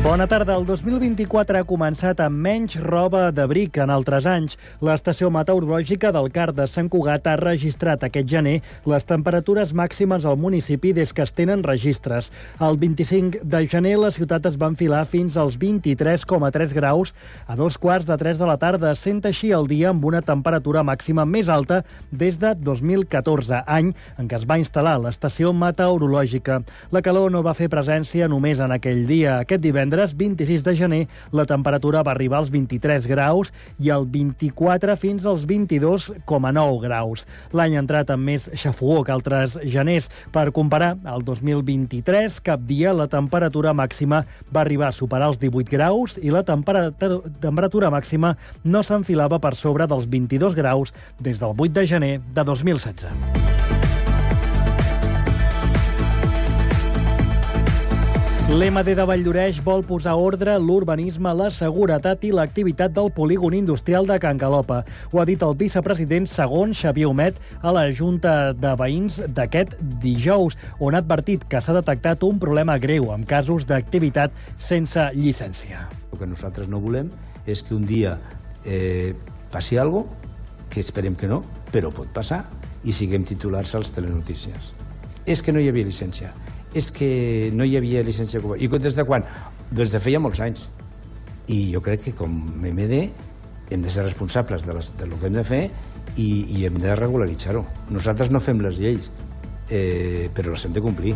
Bona tarda. El 2024 ha començat amb menys roba d'abric que en altres anys. L'estació meteorològica del CAR de Sant Cugat ha registrat aquest gener les temperatures màximes al municipi des que es tenen registres. El 25 de gener la ciutat es va enfilar fins als 23,3 graus a dos quarts de 3 de la tarda, sent així el dia amb una temperatura màxima més alta des de 2014, any en què es va instal·lar l'estació meteorològica. La calor no va fer presència només en aquell dia. Aquest divendres divendres 26 de gener la temperatura va arribar als 23 graus i el 24 fins als 22,9 graus. L'any ha entrat amb més xafogó que altres geners. Per comparar, el 2023 cap dia la temperatura màxima va arribar a superar els 18 graus i la temperatura màxima no s'enfilava per sobre dels 22 graus des del 8 de gener de 2016. L'EMD de Valldoreix vol posar ordre l'urbanisme, la seguretat i l'activitat del polígon industrial de Can Calopa. Ho ha dit el vicepresident segon Xavier Homet a la Junta de Veïns d'aquest dijous, on ha advertit que s'ha detectat un problema greu amb casos d'activitat sense llicència. El que nosaltres no volem és que un dia eh, passi cosa, que esperem que no, però pot passar, i siguem titulars als telenotícies. És que no hi havia llicència és que no hi havia llicència cubana. I des de quan? Des de feia molts anys. I jo crec que com MD hem de ser responsables de, les, de lo que hem de fer i, i hem de regularitzar-ho. Nosaltres no fem les lleis, eh, però les hem de complir.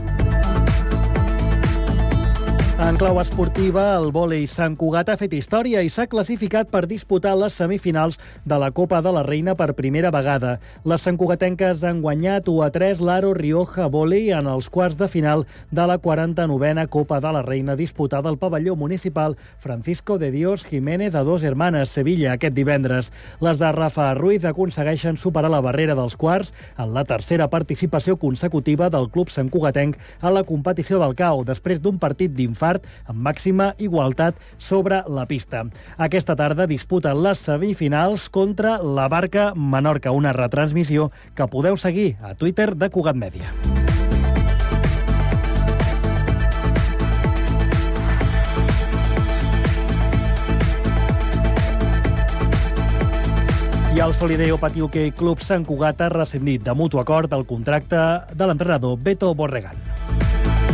En clau esportiva, el vòlei Sant Cugat ha fet història i s'ha classificat per disputar les semifinals de la Copa de la Reina per primera vegada. Les santcugatenques han guanyat 1 a 3 l'Aro Rioja Vòlei en els quarts de final de la 49a Copa de la Reina disputada al pavelló municipal Francisco de Dios Jiménez de Dos Hermanes, Sevilla, aquest divendres. Les de Rafa Ruiz aconsegueixen superar la barrera dels quarts en la tercera participació consecutiva del club santcugatenc a la competició del CAO, després d'un partit d'infant infart amb màxima igualtat sobre la pista. Aquesta tarda disputen les semifinals contra la Barca Menorca, una retransmissió que podeu seguir a Twitter de Cugat Mèdia. I el Solideo Patiuque Club Sant Cugat ha rescindit de mutu acord el contracte de l'entrenador Beto Borregan.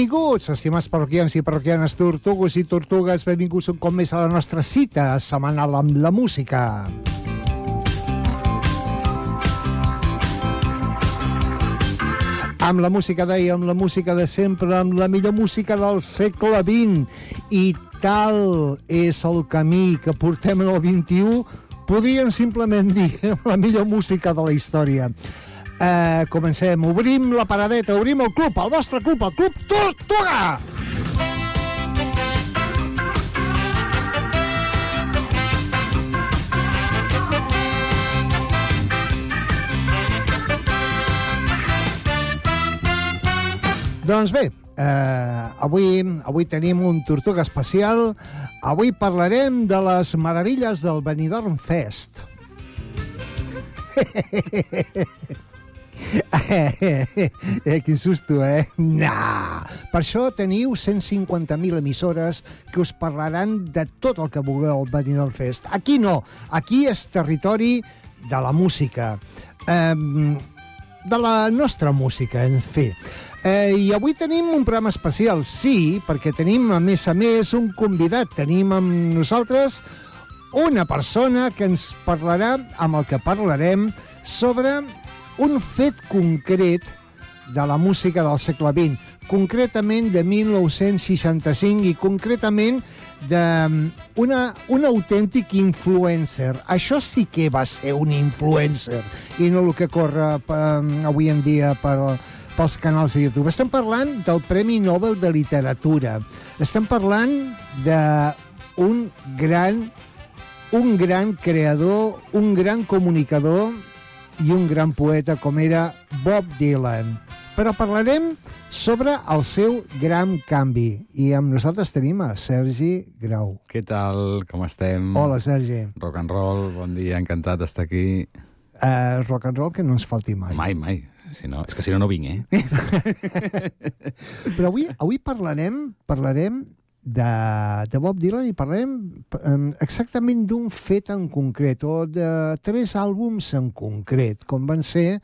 Benvinguts, estimats parroquians i parroquianes, tortugues i tortugues, benvinguts un cop més a la nostra cita setmanal amb la música. Amb la música d'ahir, amb la música de sempre, amb la millor música del segle XX. I tal és el camí que portem en el XXI, podríem simplement dir la millor música de la història. Eh, comencem. Obrim la paradeta, obrim el club, el vostre club, el Club Tortuga! Doncs bé, eh, avui, avui tenim un Tortuga especial. Avui parlarem de les meravilles del Benidorm Fest. eh, quin susto, eh? No! Per això teniu 150.000 emissores que us parlaran de tot el que vulgueu al Benidorm Fest. Aquí no, aquí és territori de la música, eh, de la nostra música, en fi. Eh, I avui tenim un programa especial, sí, perquè tenim, a més a més, un convidat. Tenim amb nosaltres una persona que ens parlarà, amb el que parlarem, sobre un fet concret de la música del segle XX, concretament de 1965 i concretament d'un un autèntic influencer. Això sí que va ser un influencer i no el que corre eh, avui en dia per, pels canals de YouTube. Estem parlant del Premi Nobel de Literatura. Estem parlant d'un gran un gran creador, un gran comunicador i un gran poeta com era Bob Dylan. Però parlarem sobre el seu gran canvi. I amb nosaltres tenim a Sergi Grau. Què tal? Com estem? Hola, Sergi. Rock and roll, bon dia, encantat d'estar aquí. Uh, rock and roll que no ens falti mai. Mai, mai. Si no, és que si no, no vinc, eh? Però avui, avui parlarem, parlarem de, de Bob Dylan i parlarem um, exactament d'un fet en concret o de tres àlbums en concret, com van ser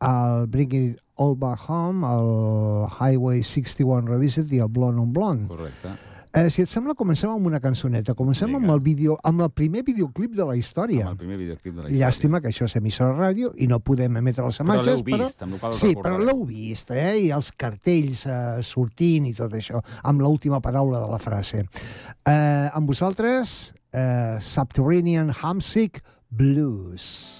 el Bring It All Back Home, el Highway 61 Revisited i el Blonde on Blonde. Correcte. Eh, si et sembla, comencem amb una cançoneta. Comencem Vinga. amb el, vídeo, amb el primer videoclip de la història. Amb el primer videoclip de la història. Llàstima que això és emissora ràdio i no podem emetre les Però imatges. l'heu vist, amb la qual cosa Sí, però l'heu vist, eh? I els cartells eh, sortint i tot això, amb l'última paraula de la frase. Eh, amb vosaltres, eh, Subterranean Homesick Blues. John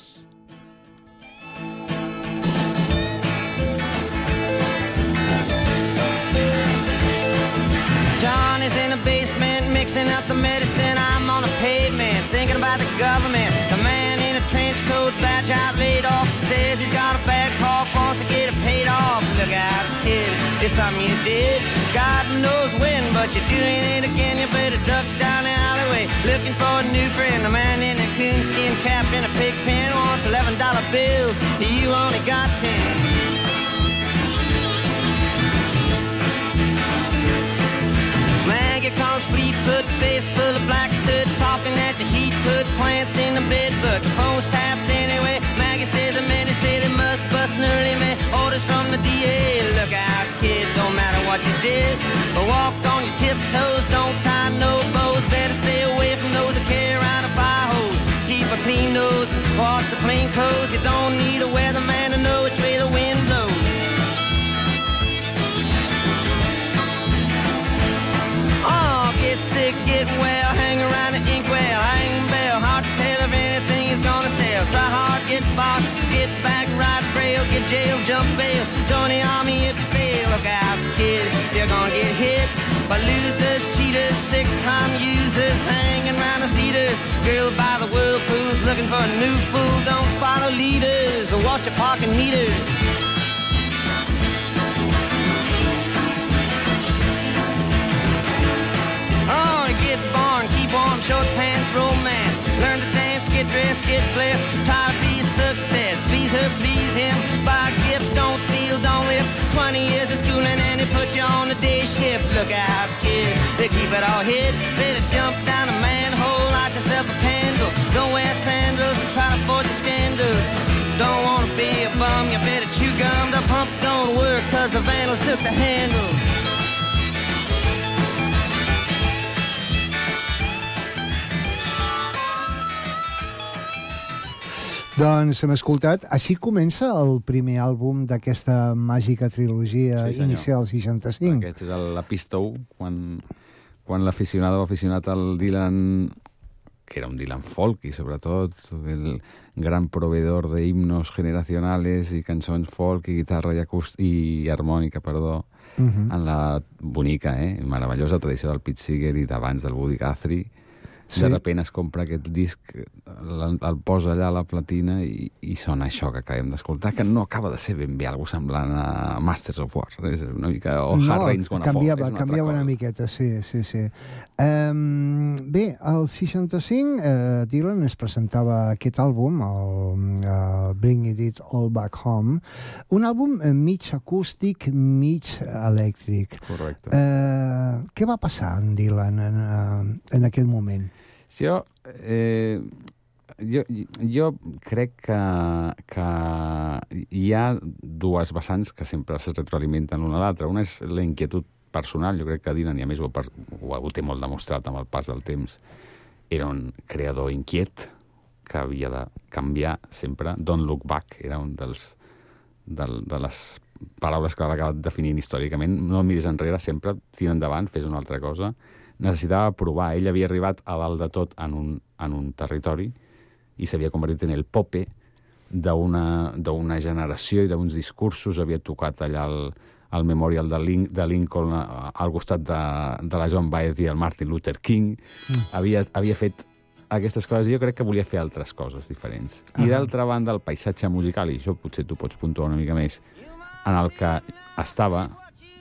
Johnny's in the basement, mixing up the medicine. I'm on the pavement, thinking about the government. The man in a trench coat, badge out, laid off, says he's got a bad cough, wants to get it paid off. Look out, kid, it's something you did. God knows when, but you're doing it again. You better duck down the alleyway, looking for a new friend. The man in a coonskin cap in a pig pen wants $11 bills. You only got 10. music on Fleetfoot, face full of black soot, talking at the heat, put plants in the bed, but the phone's tapped anyway. Maggie says the men say they must bust an early man. Orders from the DA, look out, kid, don't matter what you did, but walk on your tiptoes, don't tie no bows, better stay away from those that carry around a fire hose. Keep a clean nose, wash the plain clothes, you don't need a weather jail, jump bail, join the army if you fail. Look out, kid, you're gonna get hit by losers, cheaters, six-time users, hanging around the theaters. Girl by the whirlpools, looking for a new fool. Don't follow leaders or watch your parking meters. Oh, get born, keep warm, short pants, romance. Learn to dance, get dressed, get blessed. To be success. Please her, please him. Buy gifts, don't steal, don't live. 20 years of schooling and they put you on the day shift. Look out, kid, they keep it all hid. Better jump down a manhole, light yourself a candle. Don't wear sandals and try to the scandals. Don't wanna be a bum, you better chew gum. The pump don't work cause the vandals took the handle. Doncs hem escoltat, així comença el primer àlbum d'aquesta màgica trilogia Sí, senyor. inicial 65. Aquest és el- la pista 1, quan, quan l'aficionat o aficionat al Dylan, que era un Dylan folk i sobretot el gran proveedor de himnos generacionales i cançons folk i guitarra i, acúst i harmònica, perdó, Uh -huh. en la bonica, eh, meravellosa tradició del Pete Seeger i d'abans del Woody Guthrie. Sí. De repente es compra aquest disc, el, el posa allà a la platina i, i sona això que acabem d'escoltar, que no acaba de ser ben bé algo semblant a Masters of War. És una mica... O Hard Rain's Gonna Fall. canviava, és una canviava una miqueta, sí, sí, sí. Um, bé, al 65 uh, Dylan es presentava aquest àlbum, el uh, Bring It All Back Home, un àlbum eh, mig acústic, mig elèctric. Correcte. Uh, què va passar en Dylan en, uh, en aquell moment? Si jo, eh, jo, jo crec que, que hi ha dues vessants que sempre es retroalimenten l'una a l'altra. Una és la inquietud personal, jo crec que Dylan, i a més ho, ho, ho té molt demostrat amb el pas del temps, era un creador inquiet que havia de canviar sempre. Don't Look Back era un dels de, de les paraules que l'ha acabat definint històricament. No miris enrere, sempre tira endavant, fes una altra cosa. Necessitava provar. Ell havia arribat a dalt de tot en un, en un territori i s'havia convertit en el pope d'una generació i d'uns discursos. Havia tocat allà el, el memorial de, Lin de Lincoln al costat de, de la Joan Baez i el Martin Luther King. Mm. Havia, havia fet aquestes coses i jo crec que volia fer altres coses diferents. I d'altra banda, el paisatge musical, i això potser tu pots puntuar una mica més, en el que estava,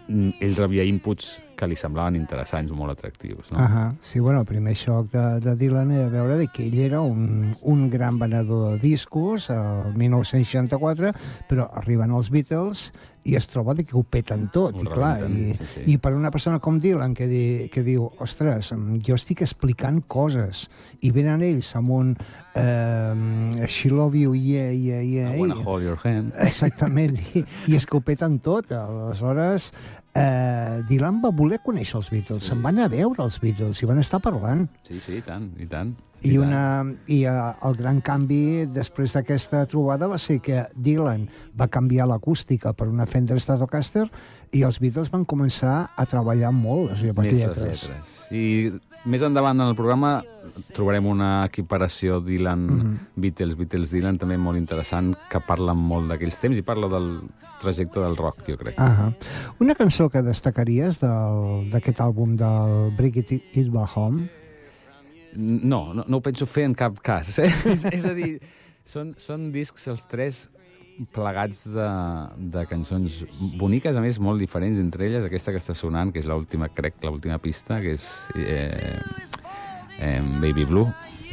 mm, ell rebia inputs que li semblaven interessants, molt atractius. No? Ahà. Sí, bueno, el primer xoc de, de Dylan era veure de que ell era un, un gran venedor de discos el 1964, però arriben els Beatles i es troba que ho peten tot. Ho I, clar, i, sí, sí. I per una persona com Dylan que, di, que diu, ostres, jo estic explicant coses i venen ells amb un eh, She love you, yeah, yeah, yeah. I wanna hold your hand. Exactament, i, i és que ho peten tot. Aleshores, eh, Dylan va voler conèixer els Beatles, sí. se'n van a veure els Beatles i van estar parlant. Sí, sí, i tant, i tant. I, una, i eh, el gran canvi després d'aquesta trobada va ser que Dylan va canviar l'acústica per una Fender Stratocaster i els Beatles van començar a treballar molt les seves lletres. lletres. I més endavant en el programa trobarem una equiparació Dylan-Beatles, Beatles-Dylan, també molt interessant, que parla molt d'aquells temps i parla del trajecte del rock, jo crec. Ah Una cançó que destacaries del- d'aquest àlbum del Bring It, It Back Home? No, no, no ho penso fer en cap cas. Eh? és, és a dir, són, són discs els tres plegats de, de cançons boniques, a més, molt diferents entre elles. Aquesta que està sonant, que és l'última, crec, l'última pista, que és eh, eh, Baby Blue.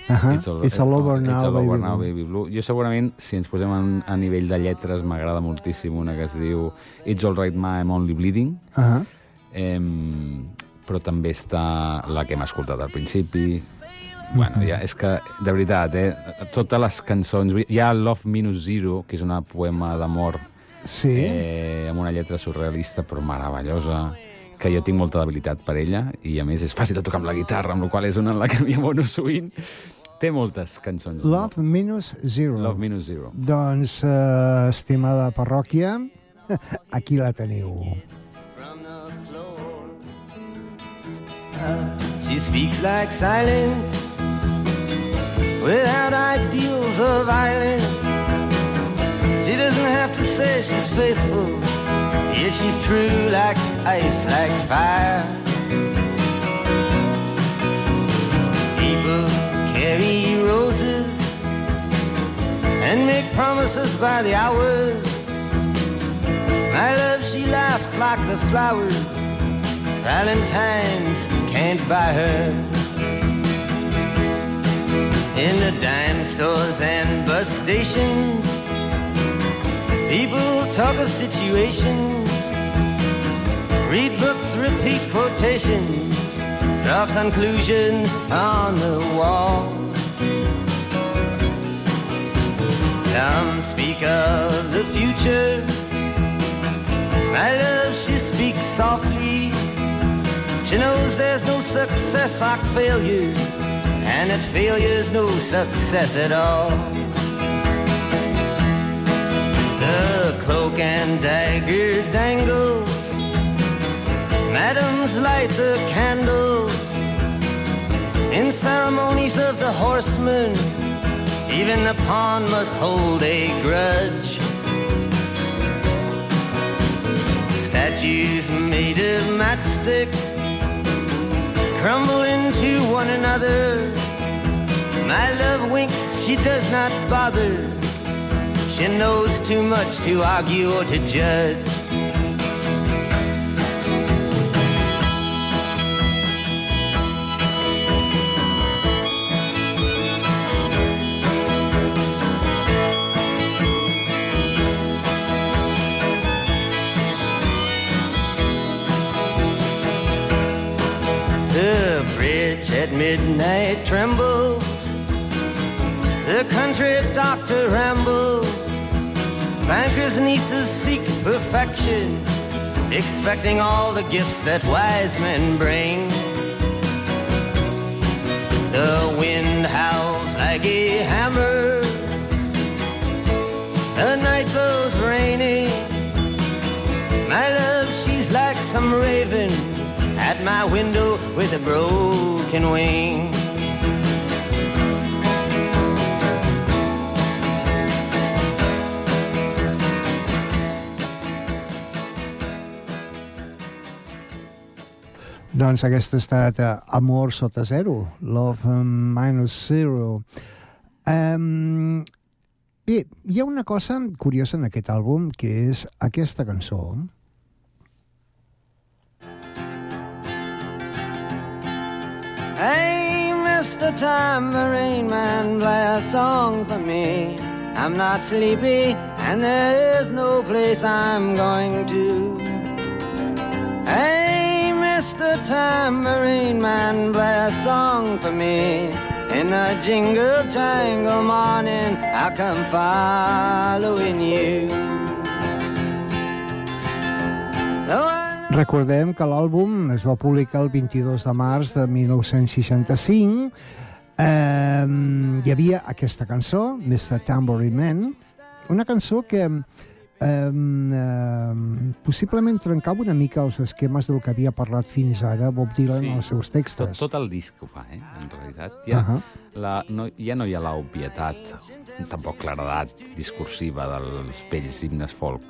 Ahà. It's all over It's now, all over Baby now, Blue. Baby Blue. Jo segurament, si ens posem en, a nivell de lletres, m'agrada moltíssim una que es diu It's all right, ma, I'm only bleeding. Ah Eh, però també està la que hem escoltat al principi. Bueno, ja, és que, de veritat, eh, totes les cançons... Hi ha Love Minus Zero, que és una poema d'amor Sí? eh, amb una lletra surrealista però meravellosa, que jo tinc molta debilitat per ella, i a més és fàcil de tocar amb la guitarra, amb la qual és una en la que m'hi abono sovint. Té moltes cançons. Love Minus Zero. Love Minus Zero. Doncs, eh, estimada parròquia, aquí la teniu. She speaks like silence without ideals of violence. She doesn't have to say she's faithful, yet she's true like ice, like fire. People carry roses and make promises by the hours. My love, she laughs like the flowers. Valentine's can't buy her. In the dime stores and bus stations, people talk of situations. Read books, repeat quotations, draw conclusions on the wall. Some speak of the future. My love, she speaks softly. She knows there's no success like failure, and that failure's no success at all. The cloak and dagger dangles. Madams light the candles in ceremonies of the horsemen. Even the pawn must hold a grudge. Statues made of matchsticks crumble into one another. My love winks, she does not bother. She knows too much to argue or to judge. midnight trembles. The country doctor rambles. Bankers' nieces seek perfection, expecting all the gifts that wise men bring. The wind howls, like a hammer. The night goes rainy. My love, she's like some raven at my window with a broken wing. Doncs aquest ha estat uh, Amor sota zero, Love um, minus zero. Um, bé, hi ha una cosa curiosa en aquest àlbum, que és aquesta cançó. Hey, Mr. Tambourine Man, play a song for me. I'm not sleepy, and there is no place I'm going to. Hey, Mr. Tambourine Man, play a song for me. In the jingle jangle morning, I'll come following you. Though I Recordem que l'àlbum es va publicar el 22 de març de 1965. Eh, hi havia aquesta cançó, Mr. Tambourine Man, una cançó que eh, eh, possiblement trencava una mica els esquemes del que havia parlat fins ara Bob Dylan Sí. en els seus Tot, textos. tot el disc ho fa, eh? En realitat, ja, Ahà. la, no, ja no hi ha l'obvietat, tampoc claredat discursiva dels vells himnes folk.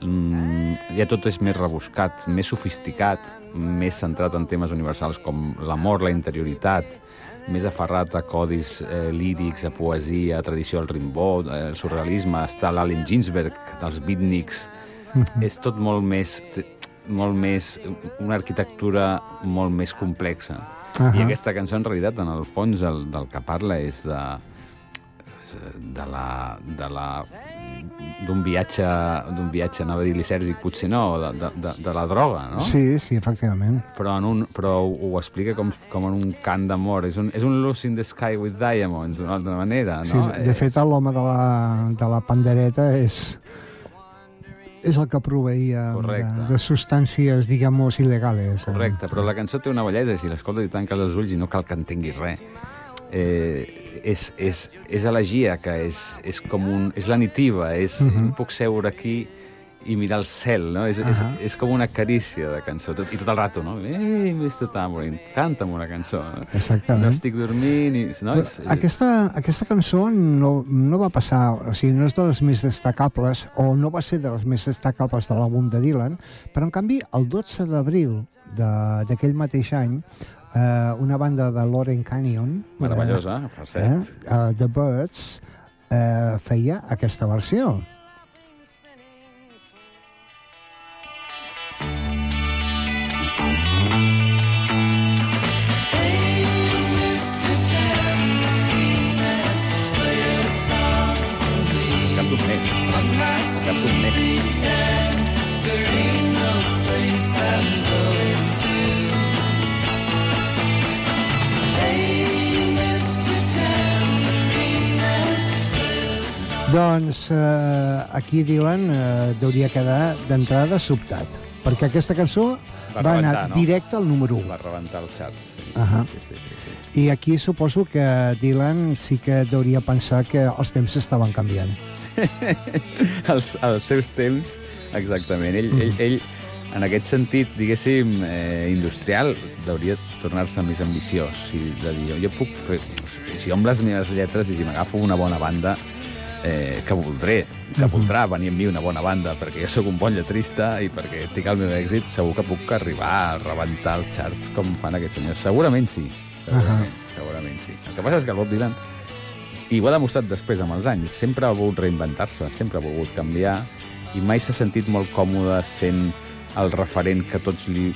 Mm, ja tot és més rebuscat, més sofisticat, més centrat en temes universals com l'amor, la interioritat, més aferrat a codis eh, lírics, a poesia, a tradició del Rimbaud, eh, el surrealisme, està l'Allen Ginsberg, dels beatniks, és tot molt més, molt més, una arquitectura molt més complexa. Ahà. I aquesta cançó, en realitat, en el fons, el, del que parla és de, de la, de la d'un viatge, d'un viatge, anava a dir lisèrgic, potser no, de, de, de, la droga, no? Sí, sí, efectivament. Però, en un, però ho, ho explica com, com en un cant d'amor. És un, és un Lucy in the Sky with Diamonds, d'una altra manera, Sí, no? de fet, l'home de, la, de la pandereta és és el que proveïa de, Correcte. de substàncies, diguem-nos, il·legales. eh? Correcte, però la cançó té una bellesa, si l'escoltes i tanques els ulls i no cal que entenguis res. Eh, és, és, és elegia, que és, és com un... És lenitiva, és... Uh Mhm. -huh. Puc seure aquí i mirar el cel, no? És, uh -huh. és, és com una carícia de cançó. Tot, I tot el rato, no? Ei, Mr. Tambourine, canta'm una cançó. No? Exactament. No estic dormint i... No? És, és, Aquesta, aquesta cançó no, no va passar, o sigui, no és de les més destacables, o no va ser de les més destacables de l'àlbum de Dylan, però en canvi, el 12 d'abril de- d'aquell mateix any, eh, una banda de Lauren Canyon, Meravellosa, eh, cert. eh, The Birds, eh, feia aquesta versió. Doncs eh, aquí Dylan eh, deuria quedar d'entrada sobtat, perquè aquesta cançó Va va, anar rebentar, no? directe al número 1. Va rebentar els xarts. Sí, Ahà. sí, sí, sí, sí. I aquí suposo que Dylan sí que deuria pensar que els temps estaven canviant. els, els seus temps, exactament. Ell, ell, ell en aquest sentit, diguéssim, eh, industrial, hauria tornar-se més ambiciós i de dir, jo puc fer... Si jo amb les meves lletres i si m'agafo una bona banda, eh, que voldré, que voldrà venir amb mi una bona banda, perquè jo sóc un bon lletrista i perquè tinc el meu èxit, segur que puc arribar a rebentar els charts com fan aquests senyors. Segurament sí, segurament, segurament sí. El que passa és que el Bob Dylan i ho ha demostrat després amb els anys. Sempre ha volgut reinventar-se, sempre ha volgut canviar i mai s'ha sentit molt còmode sent el referent que tots li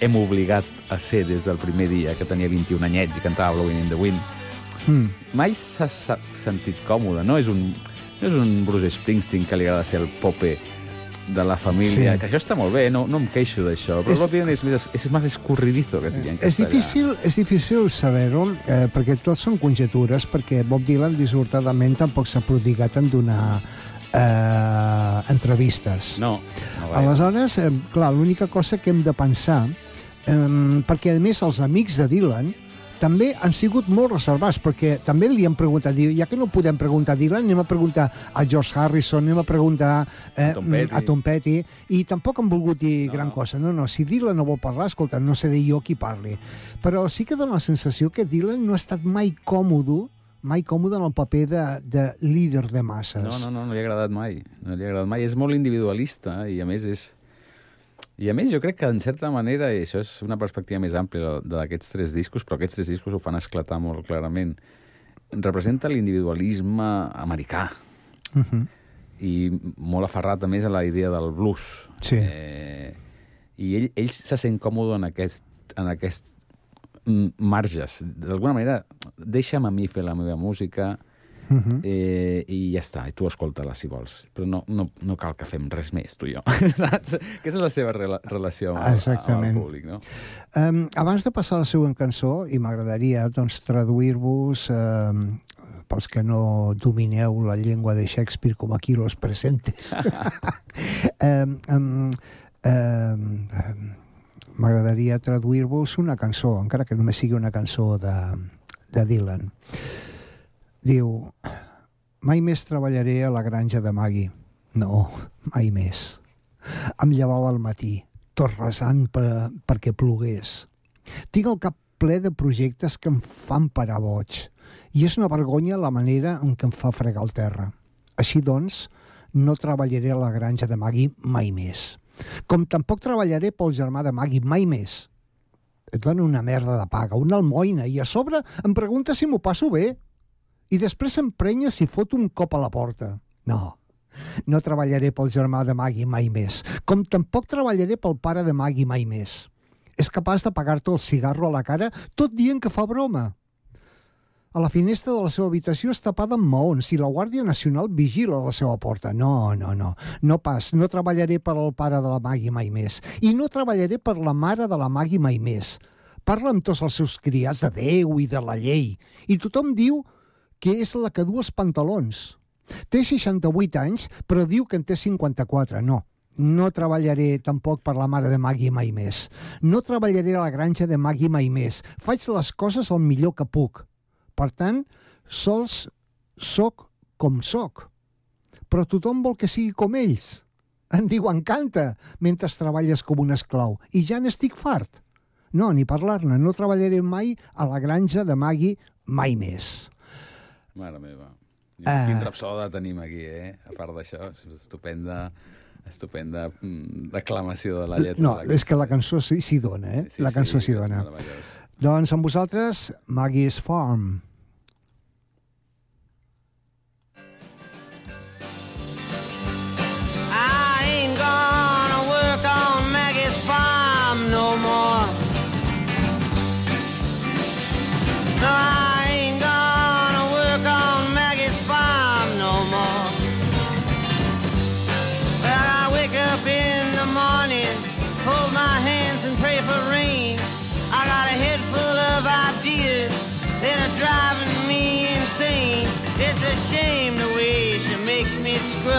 hem obligat a ser des del primer dia, que tenia 21 anyets i cantava Blowing in the Wind. Mm. Mai s'ha sentit còmode. No és, un, no és un Bruce Springsteen que li agrada ser el pope de la família, Sí. que això està molt bé, no, no em queixo d'això, però És- és... Dylan és més, és més escorridizo, que es diria en És difícil, és difícil saber-ho, eh, perquè tots són conjetures, perquè Bob Dylan dissortadament tampoc s'ha prodigat en donar eh, entrevistes. No, no. Aleshores, eh, clar, l'única cosa que hem de pensar, eh, perquè a més els amics de Dylan també han sigut molt reservats, perquè també li han preguntat, diu, ja que no podem preguntar a Dylan, anem a preguntar a George Harrison, anem a preguntar eh, A Tom Petty. a Tom Petty, i tampoc han volgut dir No. gran cosa. No, no, si Dylan no vol parlar, escolta, no seré jo qui parli. Però sí que dona la sensació que Dylan no ha estat mai còmode mai còmode en el paper de, de líder de masses. No, no, no, no li ha agradat mai. No li ha agradat mai. És molt individualista i a més és... I a més jo crec que en certa manera, i això és una perspectiva més àmplia d'aquests tres discos, però aquests tres discos ho fan esclatar molt clarament, representa l'individualisme americà Uh -huh. i molt aferrat a més a la idea del blues. Sí. Eh, I ell, ell se sent còmode en aquest, en aquest marges. D'alguna manera, deixa'm a mi fer la meva música Uh -huh. eh, i ja està, i tu escolta-la si vols. Però no, no, no cal que fem res més, tu i jo. Saps? Aquesta és la seva rela relació amb, el- Exactament. amb el públic, no? Um, abans de passar a la següent cançó, i m'agradaria doncs, traduir-vos, um, pels que no domineu la llengua de Shakespeare com aquí los presentes, um, um, um, um, m'agradaria traduir-vos una cançó, encara que només sigui una cançó de, de Dylan. Diu, mai més treballaré a la granja de Maggie. No, mai més. Em llevava al matí, tot resant per, perquè plogués. Tinc el cap ple de projectes que em fan parar boig i és una vergonya la manera en què em fa fregar el terra. Així doncs, no treballaré a la granja de Maggie mai més. Com tampoc treballaré pel germà de Maggie mai més. Et dona una merda de paga, una almoina, i a sobre em pregunta si m'ho passo bé. I després s'emprenya si fot un cop a la porta. No, no treballaré pel germà de Maggie mai més, com tampoc treballaré pel pare de Maggie mai més. És capaç de pagar-te el cigarro a la cara tot dient que fa broma. A la finestra de la seva habitació és tapada amb maons i la Guàrdia Nacional vigila la seva porta. No, no, no. No pas. No treballaré per al pare de la Maggie mai més. I no treballaré per la mare de la Maggie mai més. Parla amb tots els seus criats de Déu i de la llei. I tothom diu que és la que du els pantalons. Té 68 anys, però diu que en té 54. No, no treballaré tampoc per la mare de Maggie mai més. No treballaré a la granja de Maggie mai més. Faig les coses el millor que puc. Per tant, sols soc com soc. Però tothom vol que sigui com ells. Em diuen canta mentre treballes com un esclau. I ja n'estic fart. No, ni parlar-ne. No treballaré mai a la granja de Maggie mai més. Mare meva. Ah. Quin rapsoda tenim aquí, eh? A part d'això, estupenda, estupenda mm, declamació de la lletra. No, de és que la cançó s'hi s'hi dona, eh? la cançó s'hi és dona. Doncs amb vosaltres, Maggie's Farm.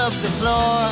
Me scrub the floor.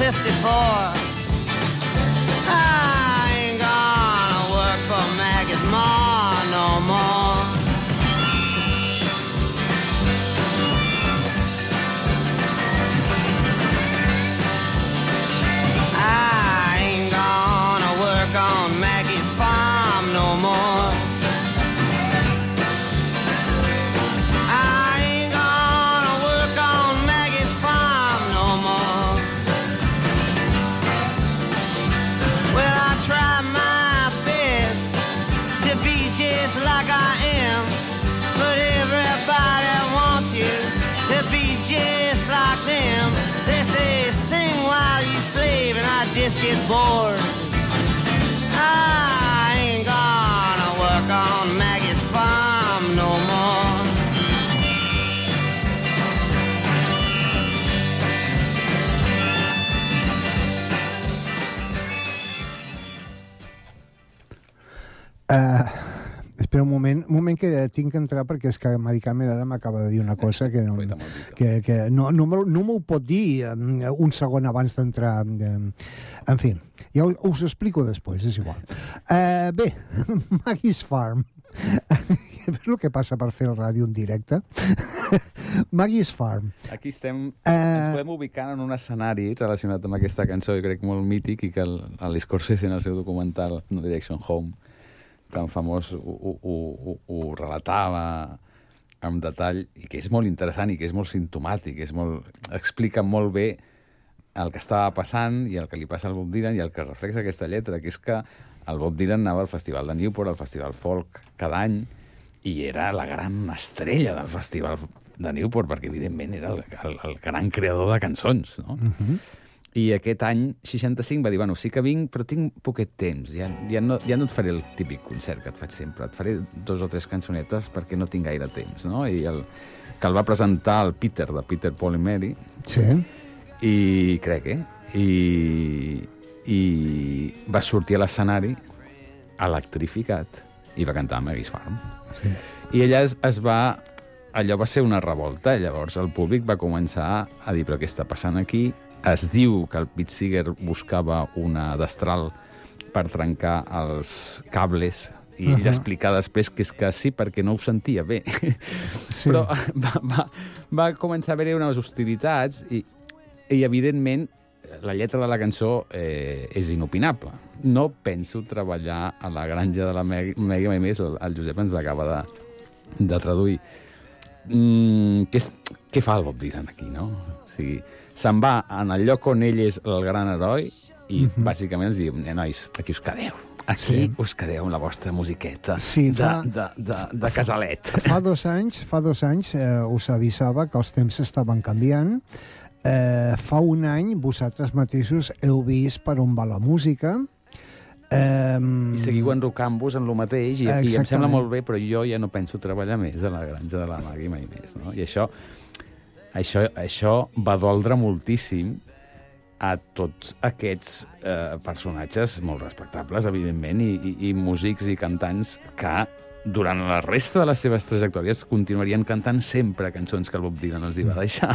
54. Just like I am, but everybody wants you to be just like them. They say sing while you slave, and I just get bored. I ain't gonna work on Maggie's farm no more. Uh, espera un moment, un moment que tinc que entrar perquè és que Mari Carmen ara m'acaba de dir una cosa que no, que, que no, no, me- no m'ho pot dir um, un segon abans d'entrar. Um, en fi, ja us, us ho explico després, és igual. Uh, bé, Maggie's Farm. Veus el que passa per fer el ràdio en directe? Maggie's Farm. Aquí estem, Eh. ens podem ubicar en un escenari relacionat amb aquesta cançó, jo crec molt mític, i que el- l'Scorsese en el seu documental No Direction Home, tan famós, ho, ho, ho, ho relatava amb detall, i que és molt interessant i que és molt sintomàtic, és molt, explica molt bé el que estava passant i el que li passa al Bob Dylan i el que reflexa aquesta lletra, que és que el Bob Dylan anava al Festival de Newport, al Festival Folk, cada any, i era la gran estrella del Festival de Newport, perquè evidentment era el, el, el gran creador de cançons, no? I aquest any, 65, va dir, bueno, sí que vinc, però tinc poquet temps, ja, ja, no, ja no et faré el típic concert que et faig sempre, et faré dos o tres cançonetes perquè no tinc gaire temps, no? I el, que el va presentar el Peter, de Peter, Paul i Mary, Sí. i crec, eh? I, i va sortir a l'escenari electrificat i va cantar Maggie's Farm. Sí. I ella es, es va... Allò va ser una revolta, llavors el públic va començar a dir, però què està passant aquí? Es diu que el Pete Seeger buscava una destral per trencar els cables i uh Ahà. -huh. explicar després que és que sí, perquè no ho sentia bé. Sí. Però va, va, va començar a haver-hi unes hostilitats i, i, evidentment, la lletra de la cançó eh, és inopinable. No penso treballar a la granja de la Meg- Megui mai més, el, el Josep ens l'acaba de, de traduir. Mm, què, és, què fa el Bob Dylan aquí, no? O sigui, se'n va en el lloc on ell és el gran heroi i, bàsicament, ens diu, eh, nois, aquí us quedeu. Aquí Sí. us quedeu amb la vostra musiqueta Sí, de, fa- de, de, de casalet. Fa dos anys, fa dos anys eh, us avisava que els temps estaven canviant. Eh, fa un any vosaltres mateixos heu vist per on va la música. Eh, I seguiu enrocant-vos en lo mateix i, i em sembla molt bé, però jo ja no penso treballar més a la granja de la Magui mai més. No? I això, això, això va doldre moltíssim a tots aquests eh, personatges molt respectables, evidentment, i, i, i músics i cantants que durant la resta de les seves trajectòries continuarien cantant sempre cançons que el Bob Dylan els hi va deixar.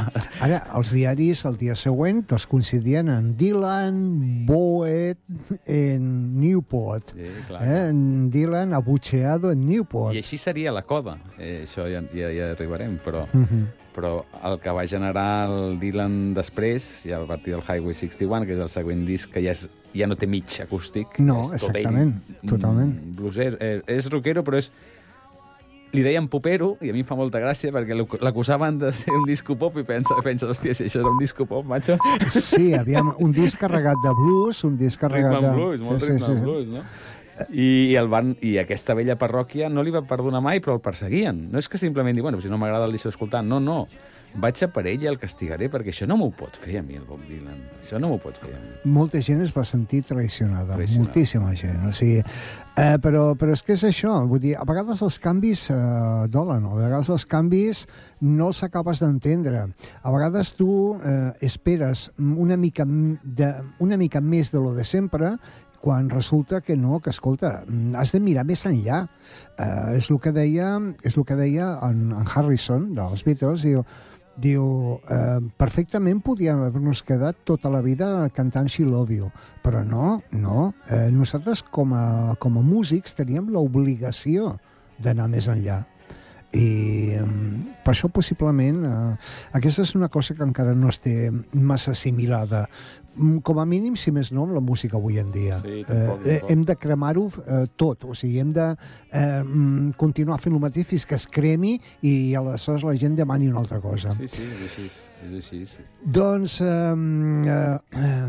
Ara, els diaris el dia següent els coincidien en Dylan, Boet, en Newport. Sí, clar. Eh? En Dylan abucheado en Newport. I així seria la coda. Eh, això ja, ja, ja arribarem, però... Mhm. Però el que va generar el Dylan després, ja a partir del Highway 61, que és el següent disc, que ja, és, ja no té mig acústic. No, és tot exactament, ell, totalment. mm, Blueser, eh, és rockero, però és... Li deien popero, i a mi em fa molta gràcia, perquè l'acu- l'acusaven de ser un disco pop, i pensa, pensa hòstia, si això era un disco pop, macho, Sí, aviam, un disc carregat de blues, un disc carregat ritme de... blues, molt sí, ritme sí, sí. blues, no? I, el van, I aquesta vella parròquia no li va perdonar mai, però el perseguien. No és que simplement dir, bueno, si no m'agrada el deixo escoltar. No, no. Vaig a per ell i el castigaré, perquè això no m'ho pot fer a mi, el Bob Dylan. Això no m'ho pot fer a mi. molta gent es va sentir traicionada, Traicionada. moltíssima gent. O sigui, eh, però, però és que és això, vull dir, a vegades els canvis eh, dolen, a vegades els canvis no els acabes d'entendre. A vegades tu eh, esperes una mica, de, una mica més de lo de sempre, quan resulta que no, que escolta, mm, has de mirar més enllà. Eh, és el que deia, és el que deia en, en Harrison, dels Beatles, diu, diu eh, perfectament podíem haver-nos quedat tota la vida cantant She Love You, però no, no. Eh, nosaltres com a, com a músics teníem l'obligació d'anar més enllà i mm, per això possiblement eh, aquesta és una cosa que encara no es té massa assimilada com a mínim, si més no, amb la música avui en dia. Sí, tampoc, eh, tampoc. hem de cremar-ho eh, tot, o sigui, hem de eh, mm, continuar fent el mateix fins que es cremi i aleshores la gent demani una altra cosa. Sí, sí, és així. És així sí. Doncs eh, eh, eh,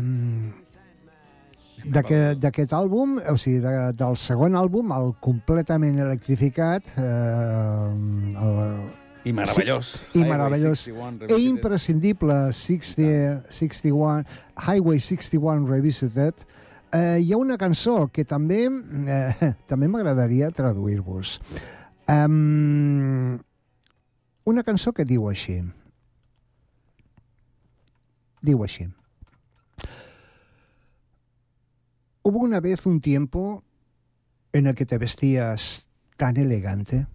d'aquest d'aquest àlbum, o sigui, de, del segon àlbum, el completament electrificat, eh, el, I meravellós. i Highway meravellós. 61 e Revisited. imprescindible 60, 61, Highway 61 Revisited, eh, hi ha una cançó que també eh, també m'agradaria traduir-vos. Um, una cançó que diu així. Diu així. Hubo una vez un tiempo en el que te vestías tan elegante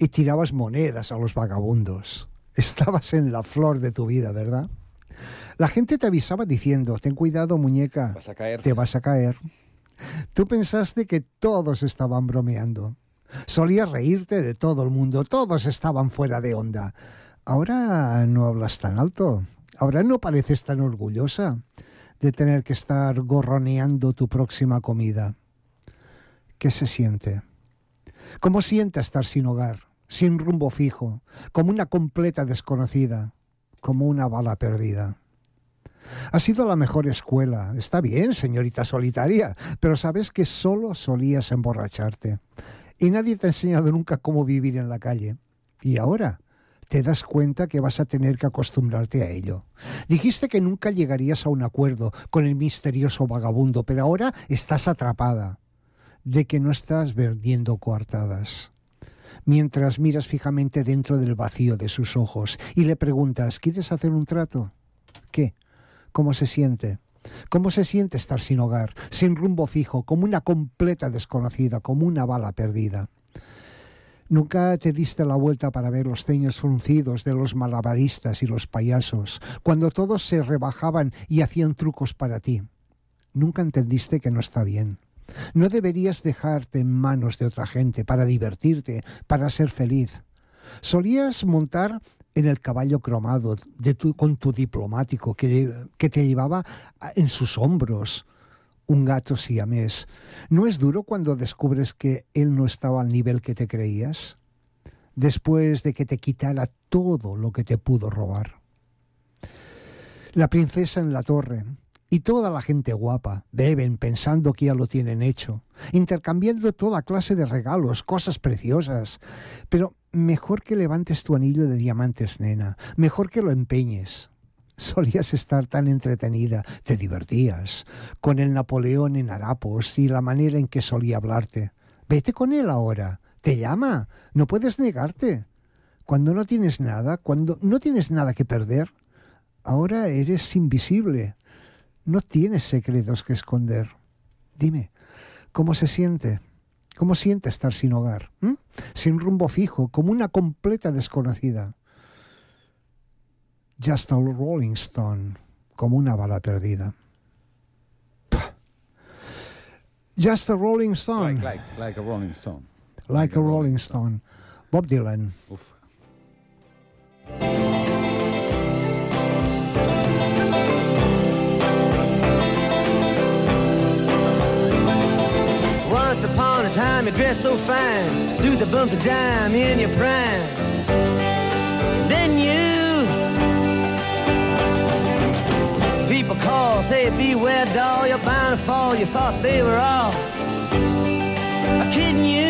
y tirabas monedas a los vagabundos. Estabas en la flor de tu vida, ¿verdad? La gente te avisaba diciendo, ten cuidado muñeca, Vas a caer. te vas a caer. Tú pensaste que todos estaban bromeando. Solías reírte de todo el mundo, todos estaban fuera de onda. Ahora no hablas tan alto, ahora no pareces tan orgullosa de tener que estar gorroneando tu próxima comida. ¿Qué se siente? ¿Cómo siente estar sin hogar, sin rumbo fijo, como una completa desconocida, como una bala perdida? Ha sido la mejor escuela. Está bien, señorita solitaria, pero sabes que solo solías emborracharte. Y nadie te ha enseñado nunca cómo vivir en la calle. Y ahora te das cuenta que vas a tener que acostumbrarte a ello. Dijiste que nunca llegarías a un acuerdo con el misterioso vagabundo, pero ahora estás atrapada de que no estás vendiendo coartadas. Mientras miras fijamente dentro del vacío de sus ojos y le preguntas, ¿quieres hacer un trato? ¿Qué? ¿Cómo se siente? ¿Cómo se siente estar sin hogar, sin rumbo fijo, como una completa desconocida, como una bala perdida? Nunca te diste la vuelta para ver los ceños fruncidos de los malabaristas y los payasos, cuando todos se rebajaban y hacían trucos para ti. Nunca entendiste que no está bien. No deberías dejarte en manos de otra gente para divertirte, para ser feliz. Solías montar en el caballo cromado de tu, con tu diplomático que, que te llevaba en sus hombros un gato siamés. ¿No es duro cuando descubres que él no estaba al nivel que te creías? Después de que te quitara todo lo que te pudo robar. La princesa en la torre y toda la gente guapa beben pensando que ya lo tienen hecho, intercambiando toda clase de regalos, cosas preciosas. Pero mejor que levantes tu anillo de diamantes, nena, mejor que lo empeñes. Solías estar tan entretenida, te divertías, con el Napoleón en harapos y la manera en que solía hablarte. Vete con él ahora, te llama, no puedes negarte. Cuando no tienes nada, cuando no tienes nada que perder, ahora eres invisible. No tienes secretos que esconder. Dime, ¿cómo se siente? ¿Cómo siente estar sin hogar? ¿Mm? Sin rumbo fijo, como una completa desconocida. Just a Rolling Stone, como una bala perdida. Just a Rolling Stone, Like, like, like a Rolling Stone. like a Rolling Stone. Bob Dylan. Uf. You dressed so fine, threw the bumps of dime in your prime. Then you, people call, say beware doll, you're bound to fall. You thought they were all kidding you. You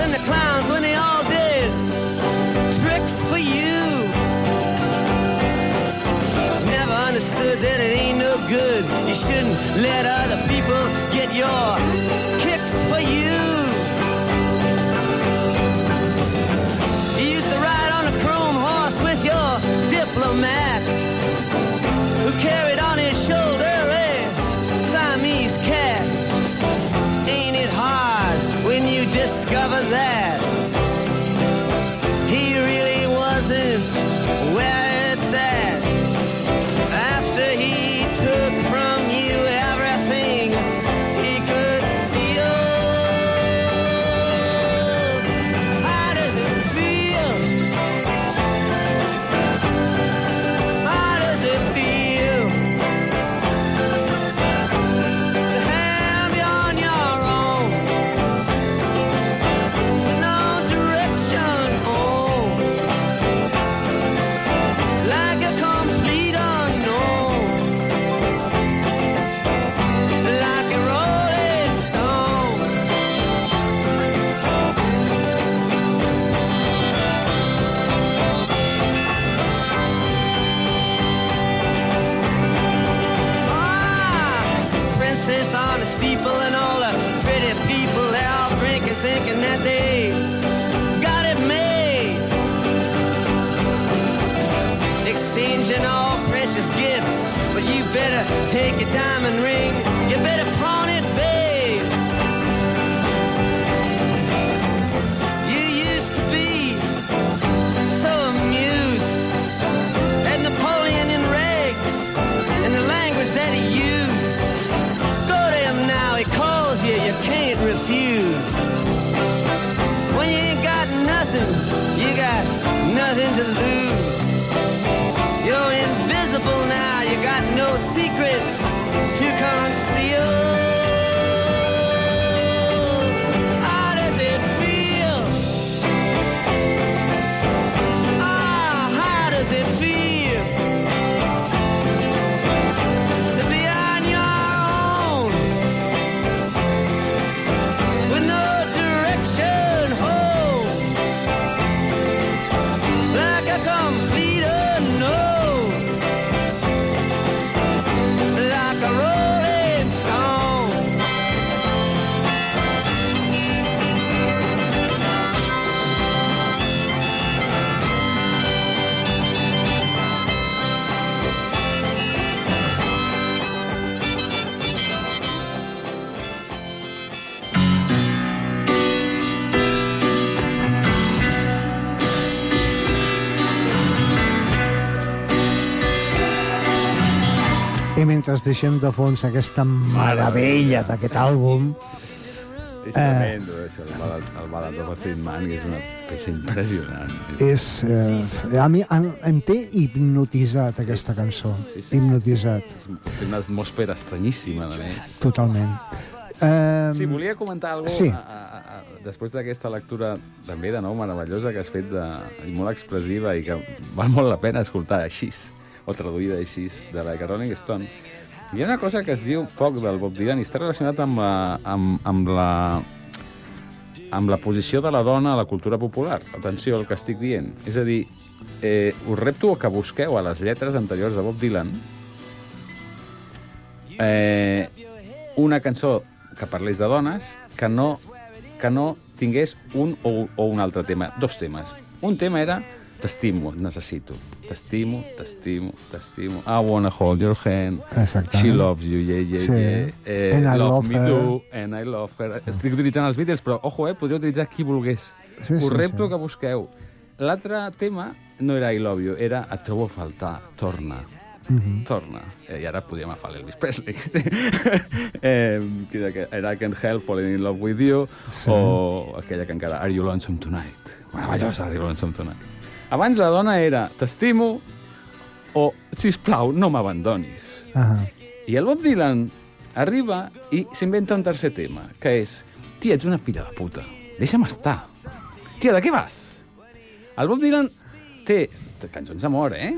and the clowns when they all did tricks for you. Never understood that it ain't no good. You shouldn't let other people get your take your diamond ring. I mentre deixem de fons aquesta meravella d'aquest àlbum, És tremendo, això, el balad, el de Thin Man, que és una peça impressionant. és... Eh, a mi em, em té hipnotitzat aquesta cançó. Sí, sí. Hipnotitzat, És, té una atmosfera estranyíssima, a més. totalment. Um, Sí, volia comentar alguna Sí. cosa a, a, a, després d'aquesta lectura també de nou meravellosa que has fet de, i molt expressiva i que val molt la pena escoltar així o traduïda així de la Rolling Stone. Hi ha una cosa que es diu poc del Bob Dylan i està relacionat amb la, amb, amb la, amb la posició de la dona a la cultura popular. Atenció al que estic dient. És a dir, eh, us repto que busqueu a les lletres anteriors de Bob Dylan eh, una cançó que parlés de dones que no, que no tingués un o, o un altre tema, dos temes. Un tema era t'estimo, et necessito. T'estimo, t'estimo, t'estimo. I wanna hold your hand. Exactament. She loves you, yeah, yeah, Sí. yeah. Eh, And I love, love me her. too, and I love her. Estic utilitzant els Beatles, però, ojo, eh, podria utilitzar qui volgués. Sí, Us sí, repto sí. que busqueu. L'altre tema no era I love you, era Et trobo a faltar, torna. Mhm. Torna. Eh, I ara podíem agafar l'Elvis Presley. Sí. eh, que era que- era I Can't Help Falling in Love With You Sí. o aquella que encara Are You Lonesome Tonight? Meravellosa, Are You Lonesome Tonight. Abans la dona era T'estimo o Sisplau, no m'abandonis. Ahà. I el Bob Dylan arriba i s'inventa un tercer tema, que és Tia, ets una filla de puta, deixa'm estar. Tia, de què vas? El Bob Dylan té, cançons d'amor, eh?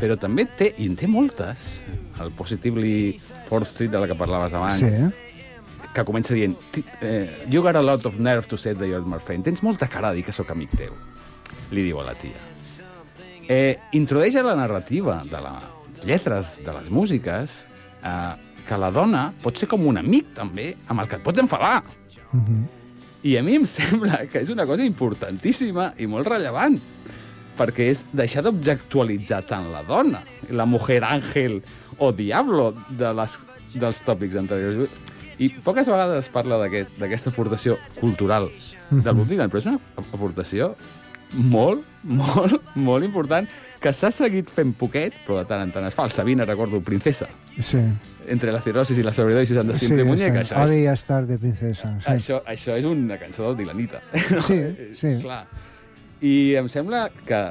Però també té, i en té moltes, el Positively Fourth Street de la que parlaves abans, Sí. que comença dient "Ti- eh, You got a lot of nerve to say that you're my friend. Tens molta cara de dir que sóc amic teu, li diu a la tia. Eh, introdueix a la narrativa de les lletres, de les músiques, eh, que la dona pot ser com un amic, també, amb el que et pots enfadar. Mhm. I a mi em sembla que és una cosa importantíssima i molt rellevant, perquè és deixar d'objectualitzar tant la dona, la mujer àngel o diablo de les, dels tòpics anteriors. I poques vegades es parla d'aquest- d'aquesta aportació cultural del Bob Dylan, però és una aportació molt, molt, molt important que s'ha seguit fent poquet, però de tant en tant es fa. El Sabina, recordo, Princesa. Sí. Entre la cirrosis i la sobredosis han de Sí, simple muñeca. sí. Això és i estar de princesa. Sí. això, això és una cançó del Dylanita. Sí, sí. Clar. I em sembla que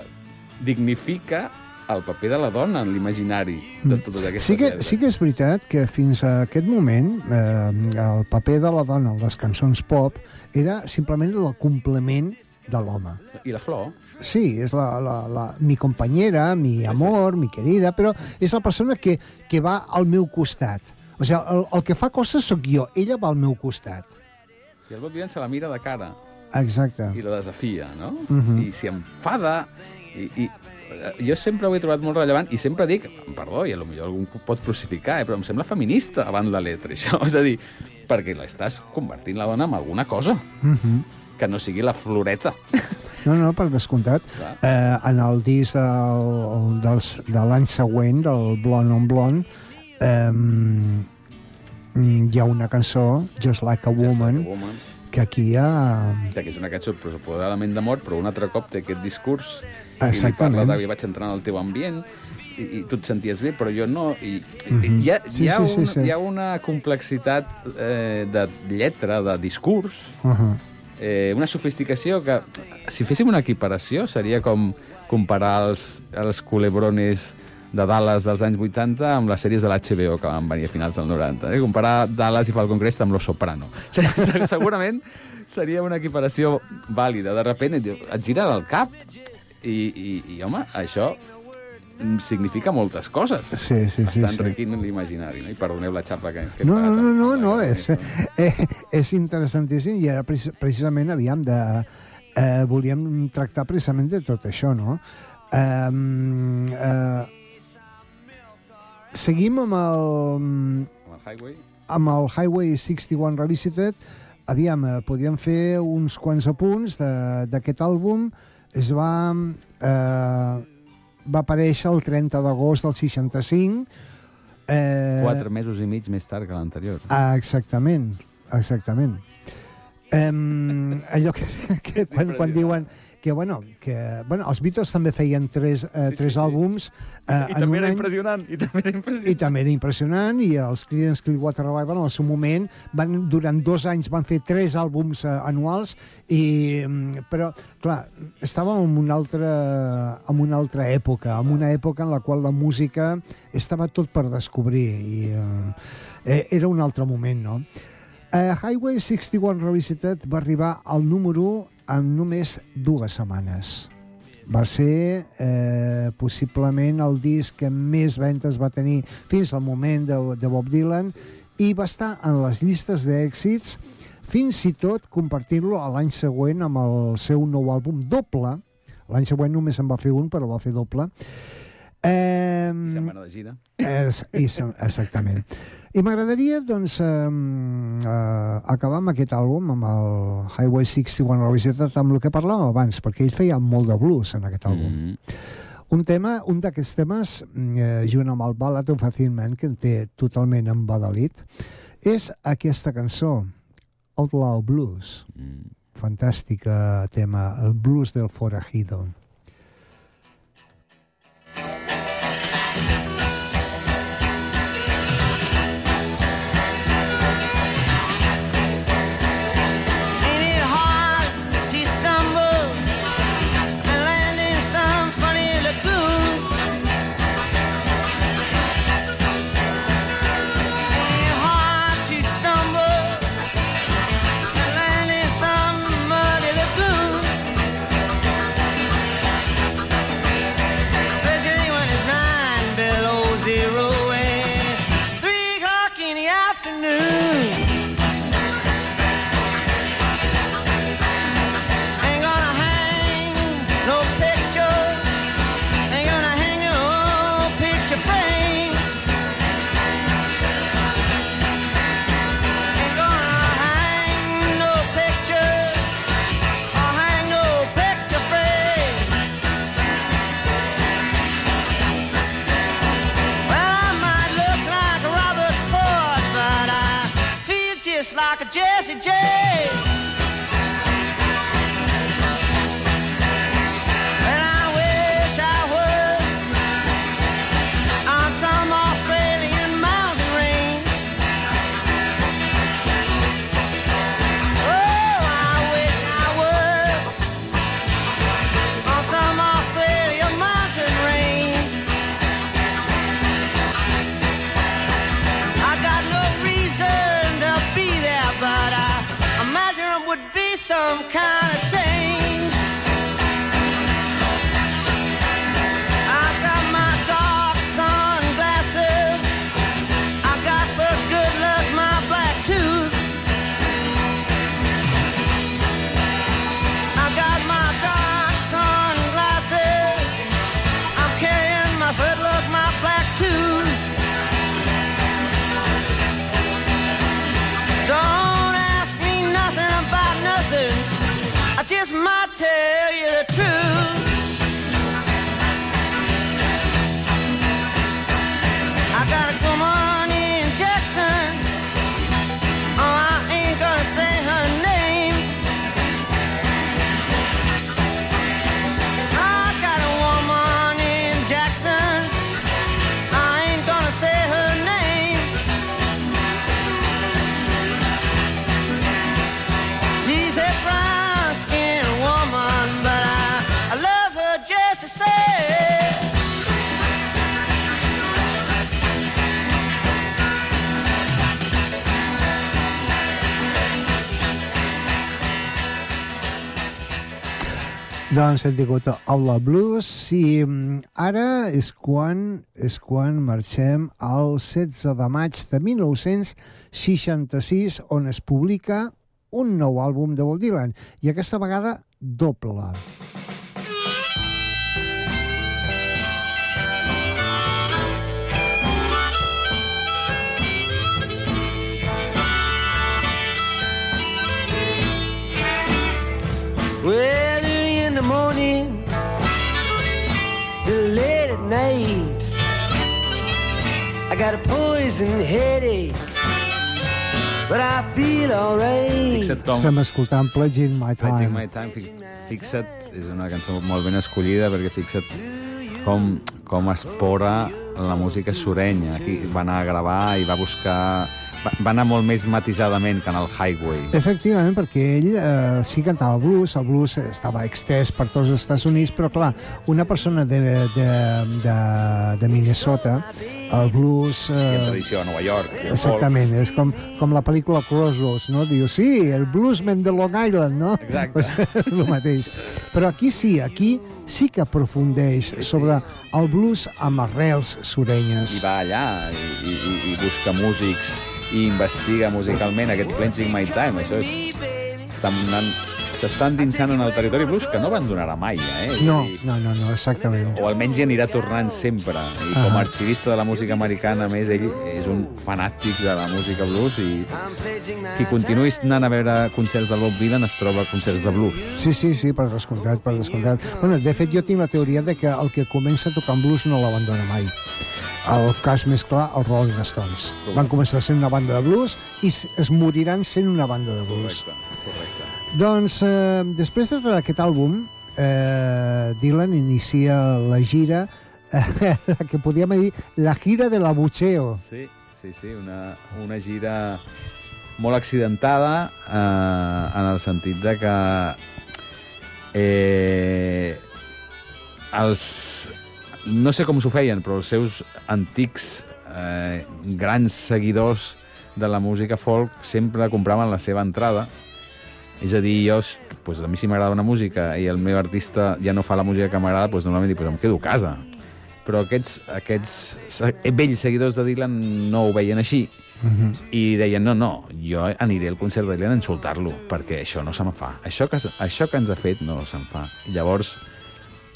dignifica el paper de la dona en l'imaginari de totes aquestes Mm. Sí que, lletres. sí que és veritat que fins a aquest moment eh, el paper de la dona en les cançons pop era simplement el complement de l'home. I la flor. Sí, és la, la, la, mi companyera, mi amor, mi querida, però és la persona que, que va al meu costat. O sigui, el, el que fa coses sóc jo, ella va al meu costat. I el Bob Dylan se la mira de cara Exacte. i la desafia, no? Mhm. I s'hi enfada. I, i eh, jo sempre ho he trobat molt rellevant i sempre dic, perdó, i millor algú pot crucificar, eh, però em sembla feminista abans la letra, això. És a dir, perquè l'estàs convertint la dona en alguna cosa Mm -hmm. Que no sigui la floreta. No, no, per descomptat. Clar. Eh, en el disc del, dels, de l'any següent, del Blonde on Blonde, eh, hi ha una cançó, Just Like a Woman, que woman. que aquí hi ha... que és una cançó suposadament d'amor, però un altre cop té aquest discurs i li Exactament. parla de vaig entrar en el teu ambient i, i tu et senties bé, però jo no. I, i Mhm. hi, ha, Sí, hi, ha sí, sí, un, sí. hi ha una complexitat eh, de lletra, de discurs, Uh -huh. Eh, una sofisticació que, si féssim una equiparació, seria com comparar els, els culebrones de Dallas dels anys 80 amb les sèries de l'HBO que van venir a finals del 90. Eh? Comparar Dallas i Falcon Crest amb Los Soprano. Segurament seria una equiparació vàlida. De repente et, et gira el cap i, i, i home, això significa moltes coses. Sí, sí, sí, Està sí. enriquint l'imaginari. No? I perdoneu la xapa que, que No, no, no, no, no és, cançó. eh, és interessantíssim i ara precis- precisament havíem de... Eh, volíem tractar precisament de tot això, no? Eh, eh, seguim amb el, Amb el Highway. amb el Highway 61 Revisited. Aviam, eh, podíem fer uns quants apunts de- d'aquest àlbum. Es va... Eh, va aparèixer el 30 d'agost del 65. Eh, Quatre mesos i mig més tard que l'anterior. Ah, exactament, exactament. Um, allò que, que quan, quan diuen que, bueno, que bueno, els Beatles també feien tres, eh, Sí, sí, tres sí. àlbums eh, I en també un era any, impressionant, i també era i impressionant. també era impressionant, i els Creedence Clearwater Revival en el seu moment, van, durant dos anys van fer tres àlbums eh, anuals, i, mm, però, clar, estàvem en una, altra, en una altra època, en una època en la qual la música estava tot per descobrir, i eh, eh, era un altre moment, no? Uh, Highway 61 Revisited va arribar al número 1 en només dues setmanes. Va ser eh, possiblement el disc que més ventes va tenir fins al moment de, de Bob Dylan i va estar en les llistes d'èxits fins i tot compartir-lo a l'any següent amb el seu nou àlbum doble. L'any següent només en va fer un, però va fer doble. Eh, I se'n va anar de gira. és, i se- exactament. I m'agradaria, doncs, eh, eh, acabar amb aquest àlbum, amb el Highway 61 Revisited, amb el que parlàvem abans, perquè ell feia molt de blues en aquest àlbum. Mm. Un tema, un d'aquests temes, eh, junt amb el Ballad of a Thin Man, que en té totalment embadalit, és aquesta cançó, Outlaw Blues. Mm. Fantàstica tema, el blues del forajido. Ain't Doncs hem tingut Aula Blues i mm, ara és quan, és quan marxem al 16 de maig de 1966 on es publica un nou àlbum de Bob Dylan i aquesta vegada doble. Well, morning till late at night, I got a poison headache, but I feel alright. Fixa't com... Estem escoltant Pledging My Pledging Time. My Time, fi- fixa't, és una cançó molt ben escollida perquè fixa't com, com espora la música surenya. Aquí va anar a gravar i va buscar... Va, va anar molt més matisadament que en el Highway. Efectivament, perquè ell eh, sí cantava blues, el blues estava extès per tots els Estats Units, però clar, una persona de, de, de, de Minnesota el blues... Hi ha Eh, tradició a Nova York. i exactament, és com, com la pel·lícula Crossroads, no? Diu, sí, el bluesman de Long Island, no? Exacte. Pues, el mateix. Però aquí sí, aquí sí que aprofundeix Sí, sí. sobre el blues amb arrels surenyes. I va allà i, i, i, i busca músics i investiga musicalment aquest Cleansing My Time. Això és... Estan anant, s'està endinsant en el territori blues que no abandonarà mai, eh? A No, no, no, no, exactament. o almenys hi anirà tornant sempre. I com a arxivista de la música americana, a més, ell és un fanàtic de la música blues i qui continuï anant a veure concerts del Bob Dylan es troba a concerts de blues. Sí, sí, sí, per descomptat, per descomptat. Bueno, de fet, jo tinc la teoria de que el que comença tocant blues no l'abandona mai. El cas més clar, els Rolling Stones. Van començar sent una banda de blues i es moriran sent una banda de blues. correcte. Doncs, eh, després de aquest àlbum, eh, Dylan inicia la gira, eh, que podríem dir la gira de l'abucheo. Sí, sí, sí, una, una gira molt accidentada eh, en el sentit de que eh, els... No sé com s'ho feien, però els seus antics eh, grans seguidors de la música folk sempre compraven la seva entrada. És a dir, jo, pues, a mi si m'agrada una música i el meu artista ja no fa la música que m'agrada, pues, normalment dic, pues, em quedo a casa. Però aquests, aquests se- vells seguidors de Dylan no ho veien així Mhm. i deien, no, no, jo aniré al concert de Dylan a insultar-lo, perquè això no se'm fa. Això que, això que ens ha fet no se'm fa. Llavors,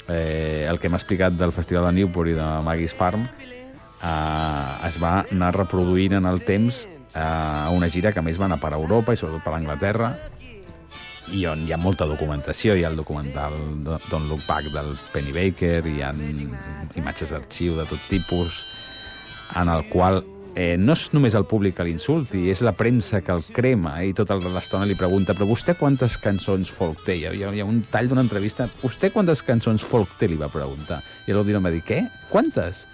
eh, el que m'ha explicat del Festival de Newport i de Maggie's Farm eh, es va anar reproduint en el temps a una gira que més va anar per Europa i sobretot per Anglaterra i on hi ha molta documentació, hi ha el documental Don't Look Back del Penny Baker, hi ha imatges d'arxiu de tot tipus, en el qual eh, no és només el públic que l'insulti, és la premsa que el crema eh, i tota l'estona li pregunta però vostè quantes cançons folk té? Hi ha, hi ha- un tall d'una entrevista. Vostè quantes cançons folk té? Li va preguntar. I Dylan va dir, què? Quantes?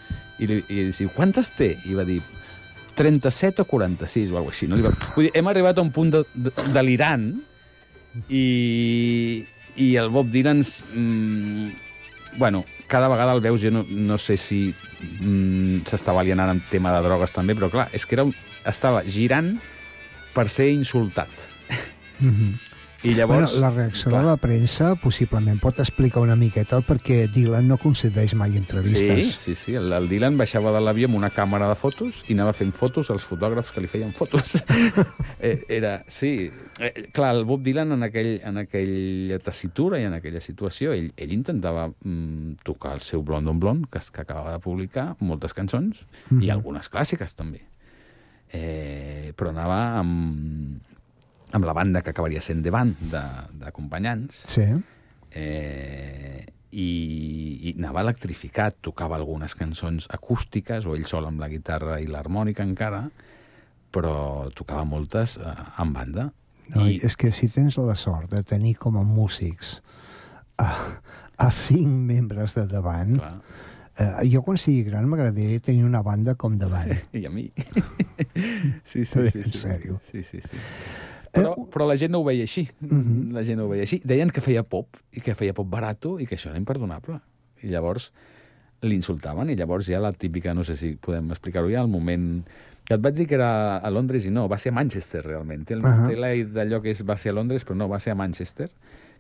I, li, i diu, quantes té? I va dir, 37 o 46 o alguna així. No? Li va... Vull dir, hem arribat a un punt de, de, delirant i, i el Bob Dylan mm, bueno, cada vegada el veus, jo no, no sé si mm, s'estava alienant amb tema de drogues també, però clar, és que era un, estava girant per ser insultat. Mhm. I llavors... bueno, la reacció clar, de la premsa possiblement pot explicar una miqueta el perquè Dylan no concedeix mai Sí, entrevistes. sí, sí. El, el Dylan baixava de l'avió amb una càmera de fotos i anava fent fotos als fotògrafs que li feien fotos. eh, era, sí. Eh, clar, el Bob Dylan en, aquell, en aquella tessitura i en aquella situació, ell, ell intentava mm, tocar el seu Blond on Blond, que, que acabava de publicar, moltes cançons, Mhm. i algunes clàssiques també. Eh, però anava amb, amb la banda que acabaria sent de band, de- d'acompanyants, Sí. eh, i, i anava electrificat, tocava algunes cançons acústiques, o ell sol amb la guitarra i l'harmònica encara, però tocava moltes eh, en banda. No, I, És que si tens la sort de tenir com a músics a, a cinc membres de davant, clar, eh, jo quan sigui gran m'agradaria tenir una banda com davant. i a mi. sí, sí, sí, sí, en sèrio. Sí, sí, sí. Però, però la gent no ho veia així. Mhm. La gent no ho veia així. Deien que feia pop, i que feia pop barato, i que això era imperdonable. I llavors l'insultaven, i llavors ja la típica, no sé si podem explicar-ho ja, el moment... Que et vaig dir que era a Londres i no, va ser a Manchester, realment. Té, el, té la d'allò que és, va ser a Londres, però no, va ser a Manchester,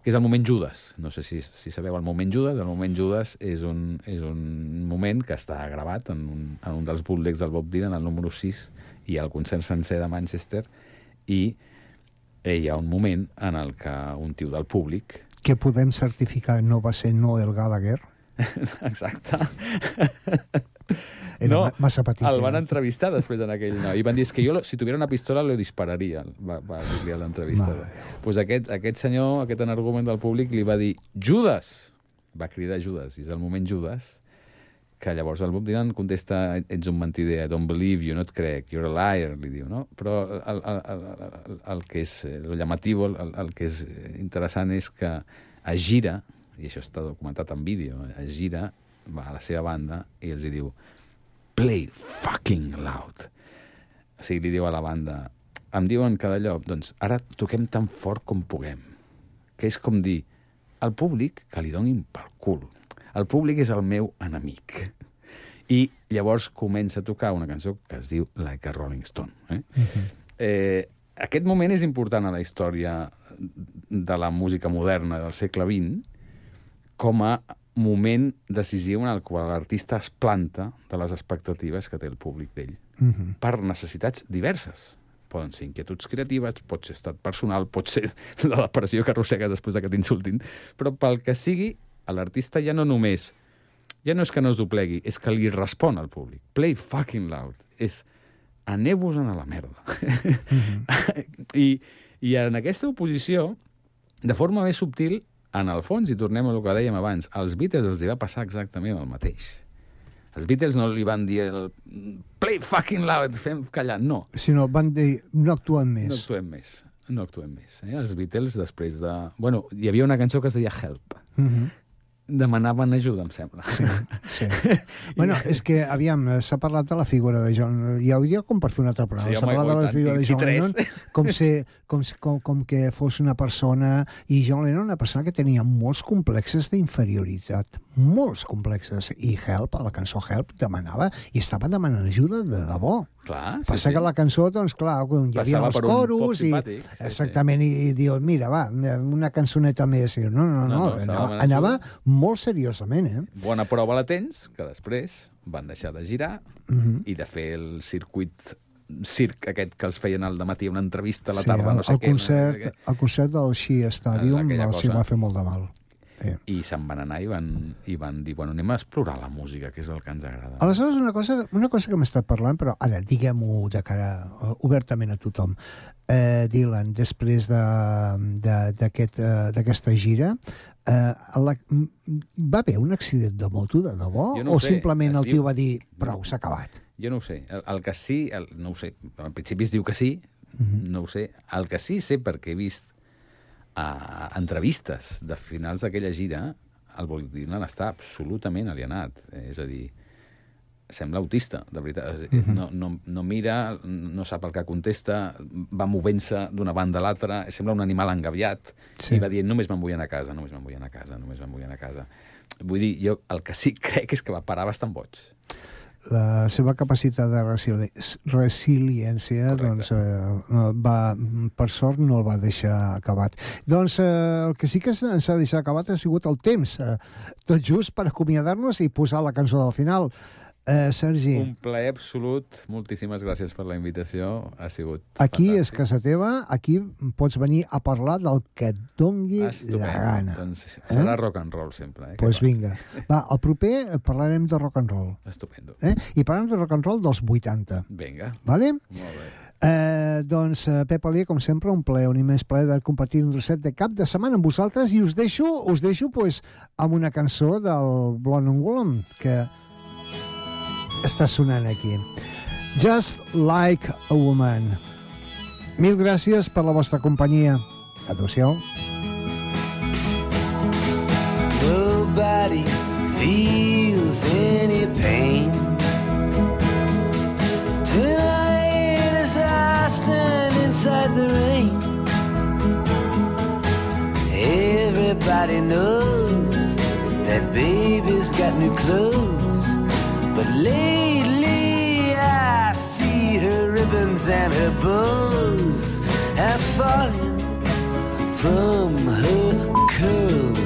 que és el moment Judas. No sé si, si sabeu el moment Judas. El moment Judas és un, és un moment que està gravat en un, en un dels bootlegs del Bob Dylan, el número 6, i el concert sencer de Manchester, i hi ha un moment en el que un tio del públic que podem certificar no va ser Noel Gallagher? Exacte. Era ma- massa petit, El van era. entrevistar després en aquell noi. I van dir, és que jo, si tuviera una pistola, lo dispararia, va, va dir-li a l'entrevista. Mare Doncs pues aquest, aquest senyor, aquest energument del públic, li va dir, Judas! Va cridar Judas, i és el moment Judas, que llavors el Bob Dylan contesta, ets un mentider, I don't believe you, no et crec, you're a liar, li diu, no? Però el, el, el, el, que és eh, el llamatiu, el, el que és interessant és que es gira, i això està documentat en vídeo, es gira, va a la seva banda i els hi diu play fucking loud. O sigui, li diu a la banda em diuen cada lloc, doncs ara toquem tan fort com puguem. Que és com dir al públic que li donin pel cul. El públic és el meu enemic. I llavors comença a tocar una cançó que es diu Like a Rolling Stone. Eh? eh, aquest moment és important a la història de la música moderna del segle XX com a moment decisiu en el qual l'artista es planta de les expectatives que té el públic d'ell Mhm. per necessitats diverses. Poden ser inquietuds creatives, pot ser estat personal, pot ser la depressió que arrossegues després de que t'insultin, però pel que sigui, l'artista ja no només... Ja no és que no es doblegui, és que li respon al públic. Play fucking loud. És aneu-vos-en a la merda. I, I en aquesta oposició, de forma més subtil, en el fons, i tornem a el que dèiem abans, als Beatles els hi va passar exactament el mateix. Els Beatles no li van dir el play fucking loud, fem callar, no. Si no, van dir, no actuem més. No actuem més. No actuem més. Eh? Els Beatles, després de... Bueno, hi havia una cançó que es deia Help. Mhm. Demanaven ajuda, em sembla. Sí, sí. bueno, és que, aviam, s'ha parlat de la figura de John... Hi hauria com per fer un altre programa. Sí, s'ha home, parlat de la figura de John. Lennon com, ser, com, com, com que fos una persona... I John Lennon una persona que tenia molts complexes d'inferioritat. Molts complexes. I Help, a la cançó Help, demanava i estava demanant ajuda de debò. Clar, sí, Passa sí. que la cançó, doncs, clar, hi havia Passava els coros i... simpàtic, sí, sí. exactament, i, i dius, mira, va, una cançoneta més. I, no, no, no, No, no, no, anava, anava molt seriosament, eh? Bona prova la tens, que després van deixar de girar Mhm. i de fer el circuit circ aquest que els feien al matí una entrevista a la Sí, tarda, el, no sé el què. concert, el concert del Xi Stadium els hi va fer molt de mal. Sí. I se'n van anar i van, i van dir, bueno, anem a explorar la música, que és el que ens agrada. Aleshores, una cosa, una cosa que m'he estat parlant, però ara, diguem-ho de cara uh, obertament a tothom. Eh, Dylan, després d'aquesta de, d'aquest, eh, gira, eh, la, va haver un accident de moto, de debò? No o sé, simplement es el tio diu- va dir, prou, s'ha acabat? Jo no ho sé. El, el que sí, el, no ho sé, al principi es diu que sí, Mhm. no ho sé. El que sí sé, perquè he vist a entrevistes de finals d'aquella gira, el Bob Dylan està absolutament alienat. És a dir, sembla autista, de veritat. És- no, no, no mira, no sap el que contesta, va movent-se d'una banda a l'altra, sembla un animal engaviat, sí. i va dient, només me'n vull anar a casa, només me'n vull anar a casa, només me'n vull anar a casa. Vull dir, jo el que sí crec és que va parar bastant boig. La seva capacitat de resili resiliència Correcte. doncs, eh, va, per sort no el va deixar acabat. Doncs eh, el que sí que ens ha deixat acabat ha sigut el temps, eh, tot just per acomiadar-nos i posar la cançó del final. Eh, Sergi, Un plaer absolut. Moltíssimes gràcies per la invitació. Ha sigut aquí és fantàstic. casa teva, aquí pots venir a parlar del que et dongui Estupendo. la gana. Doncs serà rock and roll sempre. Eh? Pues Que vinga. Va, el proper parlarem de rock and roll. Estupendo. Eh? I parlarem de rock and roll dels 80. Vinga, Vale? molt bé. Eh, doncs, eh, Pep Alier, com sempre, un plaer, un immens plaer de compartir un trosset de cap de setmana amb vosaltres i us deixo, us deixo pues, amb una cançó del and Woolham que està sonant aquí. Just Like a Woman. Mil gràcies per la vostra companyia. Adéu-siau. Nobody feels any pain. Tonight as I stand inside the rain, everybody knows that baby's got new clothes. But lately I see her ribbons and her bows have fallen from her curls.